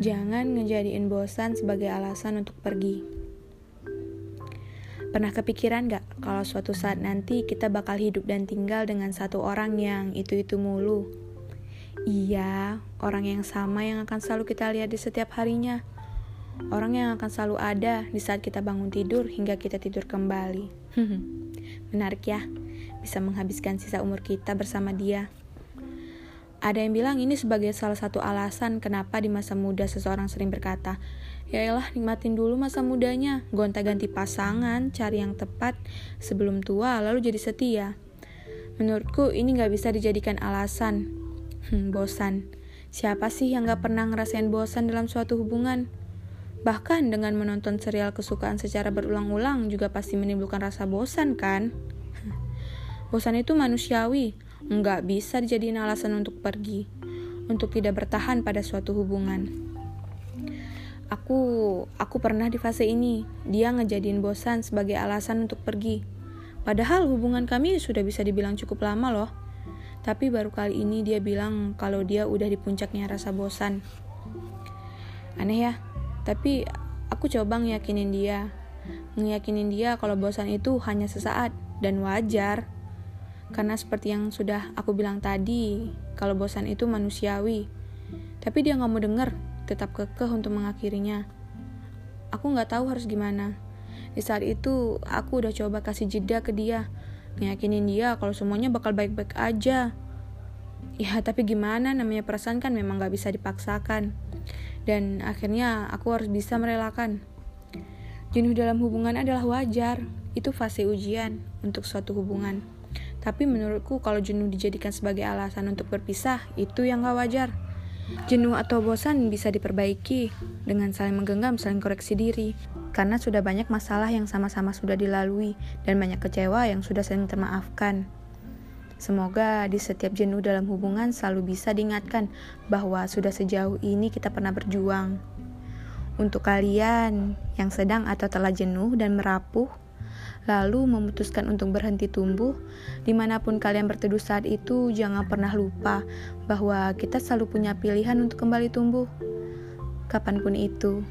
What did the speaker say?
Jangan ngejadiin bosan sebagai alasan untuk pergi. Pernah kepikiran gak kalau suatu saat nanti kita bakal hidup dan tinggal dengan satu orang yang itu-itu mulu? Iya, orang yang sama yang akan selalu kita lihat di setiap harinya. Orang yang akan selalu ada di saat kita bangun tidur hingga kita tidur kembali. Menarik ya, bisa menghabiskan sisa umur kita bersama dia. Ada yang bilang ini sebagai salah satu alasan kenapa di masa muda seseorang sering berkata, Ya elah nikmatin dulu masa mudanya, gonta-ganti pasangan, cari yang tepat sebelum tua lalu jadi setia. Menurutku ini gak bisa dijadikan alasan. Hmm, bosan. Siapa sih yang gak pernah ngerasain bosan dalam suatu hubungan? Bahkan dengan menonton serial kesukaan secara berulang-ulang juga pasti menimbulkan rasa bosan kan? Bosan itu manusiawi, nggak bisa dijadiin alasan untuk pergi, untuk tidak bertahan pada suatu hubungan. Aku, aku pernah di fase ini, dia ngejadiin bosan sebagai alasan untuk pergi. Padahal hubungan kami sudah bisa dibilang cukup lama loh. Tapi baru kali ini dia bilang kalau dia udah di puncaknya rasa bosan. Aneh ya, tapi aku coba ngeyakinin dia. Ngeyakinin dia kalau bosan itu hanya sesaat dan wajar. Karena seperti yang sudah aku bilang tadi, kalau bosan itu manusiawi. Tapi dia nggak mau denger, tetap kekeh untuk mengakhirinya. Aku nggak tahu harus gimana. Di saat itu, aku udah coba kasih jeda ke dia, ngeyakinin dia kalau semuanya bakal baik-baik aja. Ya, tapi gimana namanya perasaan kan memang gak bisa dipaksakan. Dan akhirnya aku harus bisa merelakan. Jenuh dalam hubungan adalah wajar, itu fase ujian untuk suatu hubungan. Tapi menurutku kalau jenuh dijadikan sebagai alasan untuk berpisah, itu yang gak wajar. Jenuh atau bosan bisa diperbaiki dengan saling menggenggam, saling koreksi diri. Karena sudah banyak masalah yang sama-sama sudah dilalui dan banyak kecewa yang sudah saling termaafkan. Semoga di setiap jenuh dalam hubungan selalu bisa diingatkan bahwa sudah sejauh ini kita pernah berjuang. Untuk kalian yang sedang atau telah jenuh dan merapuh, lalu memutuskan untuk berhenti tumbuh, di mana pun kalian berteduh saat itu, jangan pernah lupa bahwa kita selalu punya pilihan untuk kembali tumbuh, kapan pun itu.